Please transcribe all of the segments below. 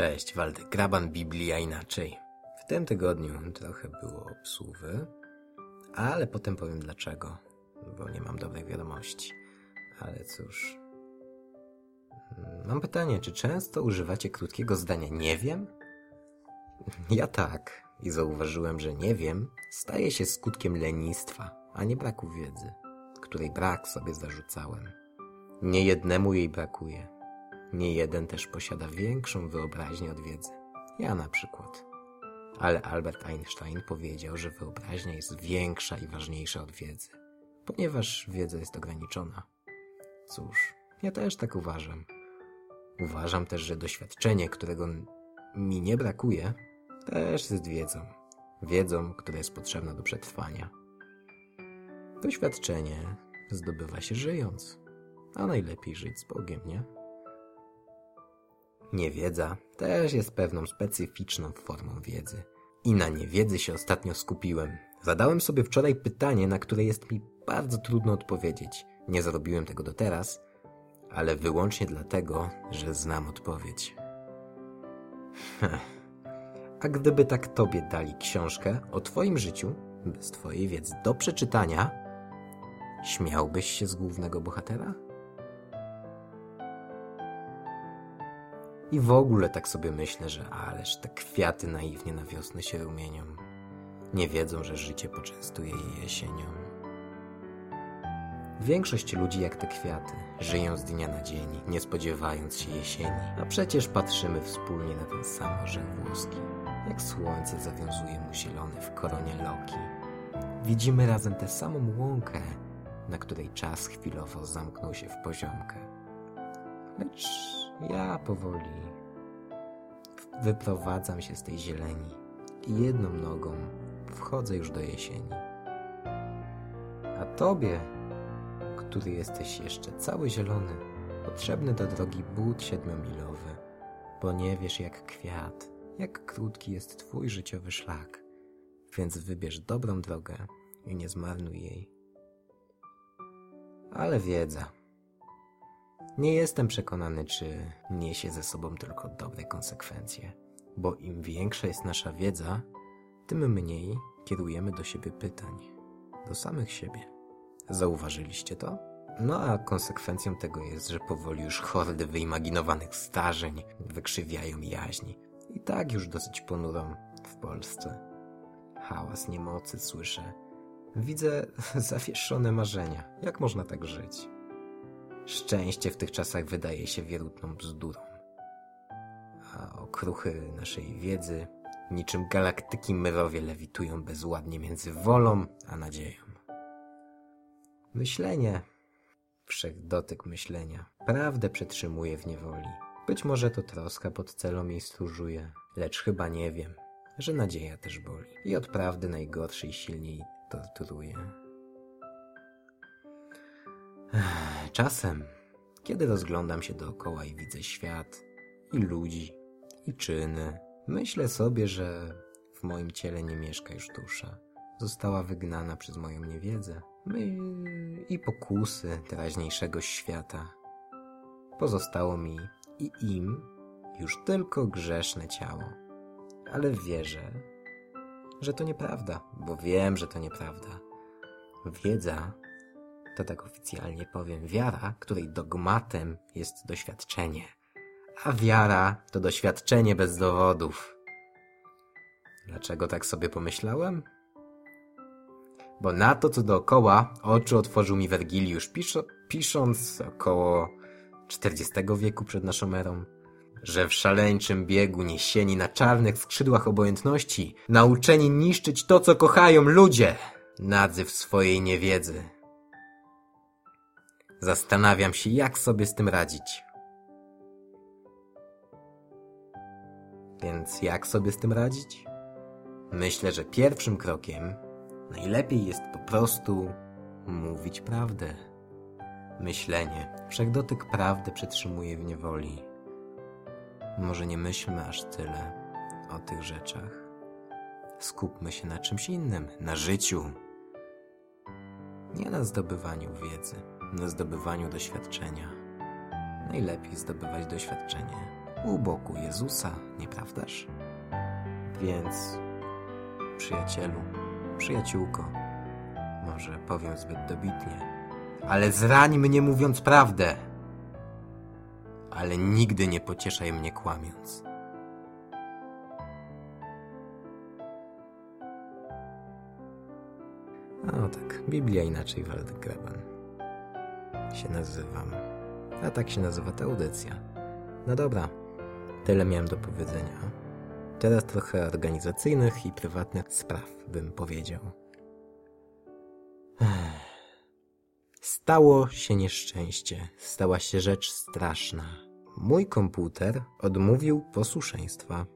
Cześć, Waldek Graban, Biblia inaczej. W tym tygodniu trochę było obsłuwy, ale potem powiem dlaczego, bo nie mam dobrej wiadomości. Ale cóż. Mam pytanie, czy często używacie krótkiego zdania nie wiem? Ja tak i zauważyłem, że nie wiem staje się skutkiem lenistwa, a nie braku wiedzy, której brak sobie zarzucałem. Nie jednemu jej brakuje. Nie jeden też posiada większą wyobraźnię od wiedzy. Ja na przykład. Ale Albert Einstein powiedział, że wyobraźnia jest większa i ważniejsza od wiedzy, ponieważ wiedza jest ograniczona. Cóż, ja też tak uważam. Uważam też, że doświadczenie, którego mi nie brakuje, też jest wiedzą. Wiedzą, która jest potrzebna do przetrwania. Doświadczenie zdobywa się żyjąc, a najlepiej żyć z Bogiem, nie? Niewiedza też jest pewną specyficzną formą wiedzy. I na niewiedzy się ostatnio skupiłem. Zadałem sobie wczoraj pytanie, na które jest mi bardzo trudno odpowiedzieć. Nie zrobiłem tego do teraz, ale wyłącznie dlatego, że znam odpowiedź. A gdyby tak tobie dali książkę o twoim życiu, bez twojej wiedzy do przeczytania, śmiałbyś się z głównego bohatera? I w ogóle tak sobie myślę, że ależ te kwiaty naiwnie na wiosnę się rumienią. Nie wiedzą, że życie poczęstuje je jesienią. Większość ludzi jak te kwiaty żyją z dnia na dzień, nie spodziewając się jesieni. A przecież patrzymy wspólnie na ten sam orzech włoski, jak słońce zawiązuje mu zielony w koronie loki. Widzimy razem tę samą łąkę, na której czas chwilowo zamknął się w poziomkę. Lecz ja powoli wyprowadzam się z tej zieleni i jedną nogą wchodzę już do jesieni. A tobie, który jesteś jeszcze cały zielony, potrzebny do drogi but siedmiomilowy, bo nie wiesz jak kwiat, jak krótki jest twój życiowy szlak, więc wybierz dobrą drogę i nie zmarnuj jej. Ale wiedza – nie jestem przekonany, czy niesie ze sobą tylko dobre konsekwencje, bo im większa jest nasza wiedza, tym mniej kierujemy do siebie pytań, do samych siebie. Zauważyliście to? No a konsekwencją tego jest, że powoli już hordy wyimaginowanych starzeń wykrzywiają jaźni. I tak już dosyć ponurą w Polsce. Hałas niemocy słyszę. Widzę zawieszone marzenia. Jak można tak żyć? Szczęście w tych czasach wydaje się wierutną bzdurą. A okruchy naszej wiedzy niczym galaktyki myrowie lewitują bezładnie między wolą a nadzieją. Myślenie, wszechdotyk myślenia, prawdę przetrzymuje w niewoli. Być może to troska pod celą jej stróżuje, lecz chyba nie wiem, że nadzieja też boli i od prawdy najgorszej silniej torturuje. Czasem, kiedy rozglądam się dookoła i widzę świat, i ludzi, i czyny, myślę sobie, że w moim ciele nie mieszka już dusza. Została wygnana przez moją niewiedzę i pokusy teraźniejszego świata. Pozostało mi i im już tylko grzeszne ciało. Ale wierzę, że to nieprawda, bo wiem, że to nieprawda. Wiedza to tak oficjalnie powiem, wiara, której dogmatem jest doświadczenie. A wiara to doświadczenie bez dowodów. Dlaczego tak sobie pomyślałem? Bo na to, co dookoła, oczy otworzył mi Wergiliusz, piszo, pisząc około XV wieku przed naszą erą, że w szaleńczym biegu niesieni na czarnych skrzydłach obojętności, nauczeni niszczyć to, co kochają ludzie, nadzy w swojej niewiedzy. Zastanawiam się, jak sobie z tym radzić. Więc jak sobie z tym radzić? Myślę, że pierwszym krokiem najlepiej jest po prostu mówić prawdę. Myślenie, wszechdotyk prawdy przetrzymuje w niewoli. Może nie myślmy aż tyle o tych rzeczach. Skupmy się na czymś innym, na życiu, nie na zdobywaniu wiedzy na zdobywaniu doświadczenia. Najlepiej zdobywać doświadczenie u boku Jezusa, nieprawdaż? Więc, przyjacielu, przyjaciółko, może powiem zbyt dobitnie, ale zrań mnie mówiąc prawdę, ale nigdy nie pocieszaj mnie kłamiąc. No tak, Biblia inaczej Waldek Graban się nazywam. A tak się nazywa ta audycja. No dobra, tyle miałem do powiedzenia. Teraz trochę organizacyjnych i prywatnych spraw, bym powiedział. Stało się nieszczęście, stała się rzecz straszna. Mój komputer odmówił posłuszeństwa.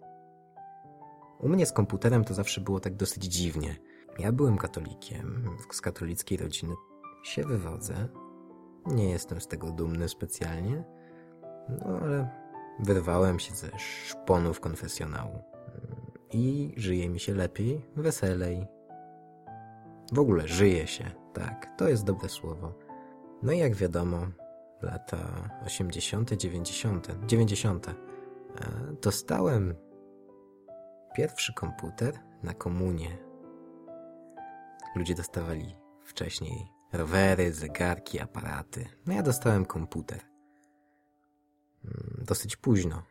U mnie z komputerem to zawsze było tak dosyć dziwnie. Ja byłem katolikiem, z katolickiej rodziny się wywodzę. Nie jestem z tego dumny specjalnie, no ale wyrwałem się ze szponów konfesjonału i żyje mi się lepiej, weselej. W ogóle żyje się, tak, to jest dobre słowo. No i jak wiadomo, lata 80., 90., 90. Dostałem pierwszy komputer na komunie. Ludzie dostawali wcześniej rowery, zegarki, aparaty. No ja dostałem komputer. Mm, dosyć późno.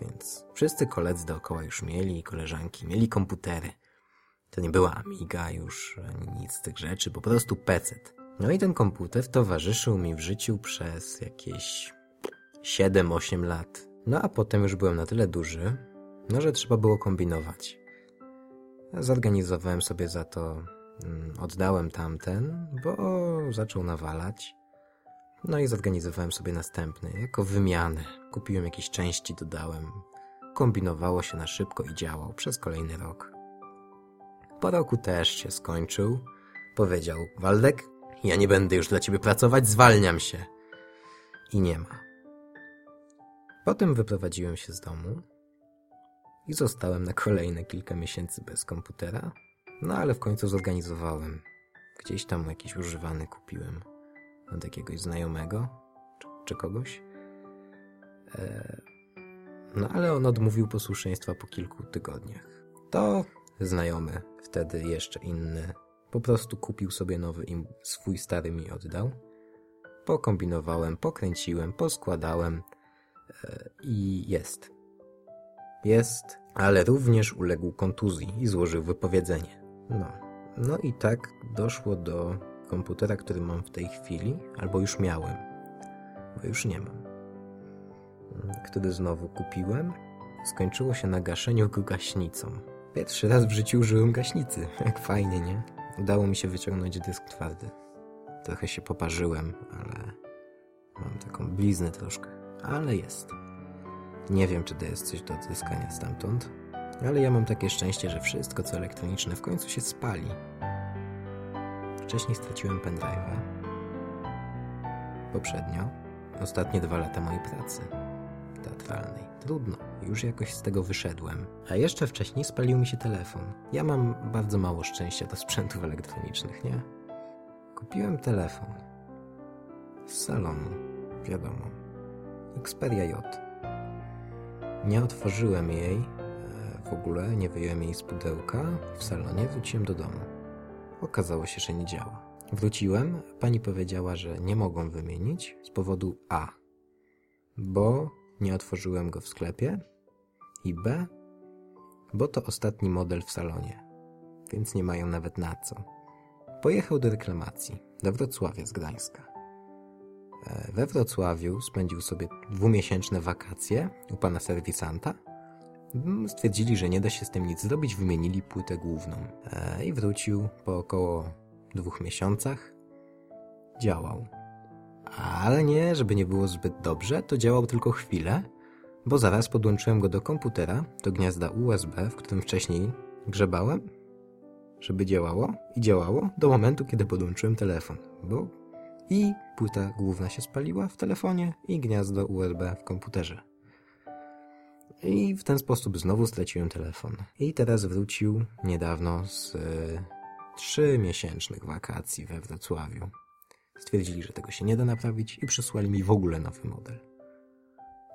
Więc wszyscy koledzy dookoła już mieli, koleżanki, mieli komputery. To nie była Amiga już, ani nic z tych rzeczy, po prostu PC. No i ten komputer towarzyszył mi w życiu przez jakieś 7-8 lat. No a potem już byłem na tyle duży, no że trzeba było kombinować. Zorganizowałem sobie za to, oddałem tamten, bo zaczął nawalać. No i zorganizowałem sobie następny, jako wymianę. Kupiłem jakieś części, dodałem. Kombinowało się na szybko i działał przez kolejny rok. Po roku też się skończył. Powiedział, Waldek, ja nie będę już dla ciebie pracować, zwalniam się. I nie ma. Potem wyprowadziłem się z domu i zostałem na kolejne kilka miesięcy bez komputera, no ale w końcu zorganizowałem. Gdzieś tam jakiś używany kupiłem od jakiegoś znajomego czy, czy kogoś. E, no ale on odmówił posłuszeństwa po kilku tygodniach. To znajomy, wtedy jeszcze inny, po prostu kupił sobie nowy i swój stary mi oddał. Pokombinowałem, pokręciłem, poskładałem e, i jest. Jest, ale również uległ kontuzji i złożył wypowiedzenie. No, no i tak doszło do komputera, który mam w tej chwili, albo już miałem, bo już nie mam. Który znowu kupiłem, skończyło się na gaszeniu go gaśnicą. Pierwszy raz w życiu użyłem gaśnicy. Jak fajnie, nie? Udało mi się wyciągnąć dysk twardy. Trochę się poparzyłem, ale mam taką bliznę troszkę. Ale jest. Nie wiem, czy to jest coś do odzyskania stamtąd, ale ja mam takie szczęście, że wszystko co elektroniczne w końcu się spali. Wcześniej straciłem pendrive'a. Poprzednio. Ostatnie dwa lata mojej pracy. Teatralnej. Trudno. Już jakoś z tego wyszedłem. A jeszcze wcześniej spalił mi się telefon. Ja mam bardzo mało szczęścia do sprzętów elektronicznych, nie? Kupiłem telefon. Z salonu. Wiadomo. Xperia J. Nie otworzyłem jej w ogóle, nie wyjąłem jej z pudełka. W salonie wróciłem do domu. Okazało się, że nie działa. Wróciłem, pani powiedziała, że nie mogą wymienić z powodu A, bo nie otworzyłem go w sklepie i B, bo to ostatni model w salonie, więc nie mają nawet na co. Pojechał do reklamacji, do Wrocławia z Gdańska. E, we Wrocławiu spędził sobie dwumiesięczne wakacje u pana serwisanta. Mm, stwierdzili, że nie da się z tym nic zrobić, wymienili płytę główną. E, I wrócił po około dwóch miesiącach. Działał. Ale nie, żeby nie było zbyt dobrze, to działał tylko chwilę, bo zaraz podłączyłem go do komputera, do gniazda USB, w którym wcześniej grzebałem, żeby działało i działało do momentu, kiedy podłączyłem telefon, bo i płyta główna się spaliła w telefonie i gniazdo USB w komputerze. I w ten sposób znowu straciłem telefon. I teraz wrócił niedawno z y, miesięcznych wakacji we Wrocławiu. Stwierdzili, że tego się nie da naprawić i przysłali mi w ogóle nowy model.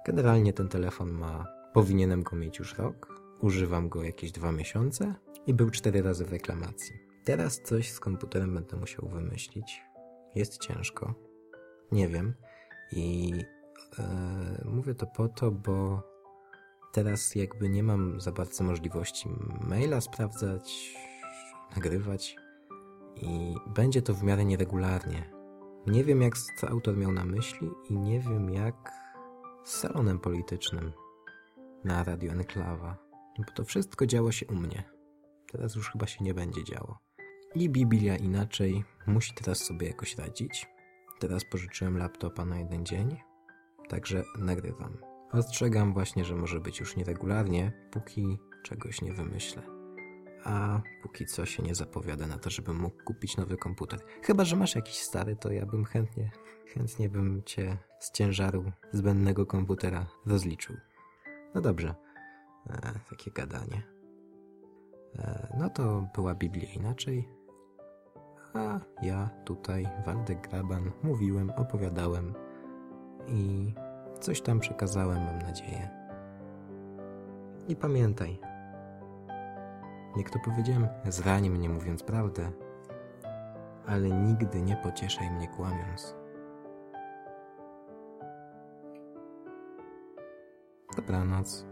Generalnie ten telefon ma, powinienem go mieć już rok, używam go jakieś dwa miesiące i był cztery razy w reklamacji. Teraz coś z komputerem będę musiał wymyślić. Jest ciężko. Nie wiem. I e, mówię to po to, bo teraz jakby nie mam za bardzo możliwości maila sprawdzać, nagrywać i będzie to w miarę nieregularnie. Nie wiem, jak autor miał na myśli i nie wiem, jak z salonem politycznym na Radio Enklawa, bo to wszystko działo się u mnie. Teraz już chyba się nie będzie działo. I Biblia inaczej musi teraz sobie jakoś radzić. Teraz pożyczyłem laptopa na jeden dzień, także nagrywam. Ostrzegam właśnie, że może być już nieregularnie, póki czegoś nie wymyślę. A póki co się nie zapowiada na to, żebym mógł kupić nowy komputer. Chyba, że masz jakiś stary, to ja bym chętnie, chętnie bym cię z ciężaru zbędnego komputera rozliczył. No dobrze, e, takie gadanie. E, no to była Biblia inaczej. A ja tutaj, Waldek Graban, mówiłem, opowiadałem i coś tam przekazałem, mam nadzieję. I pamiętaj, jak to powiedziałem, zrani mnie mówiąc prawdę, ale nigdy nie pocieszaj mnie kłamiąc. Dobranoc.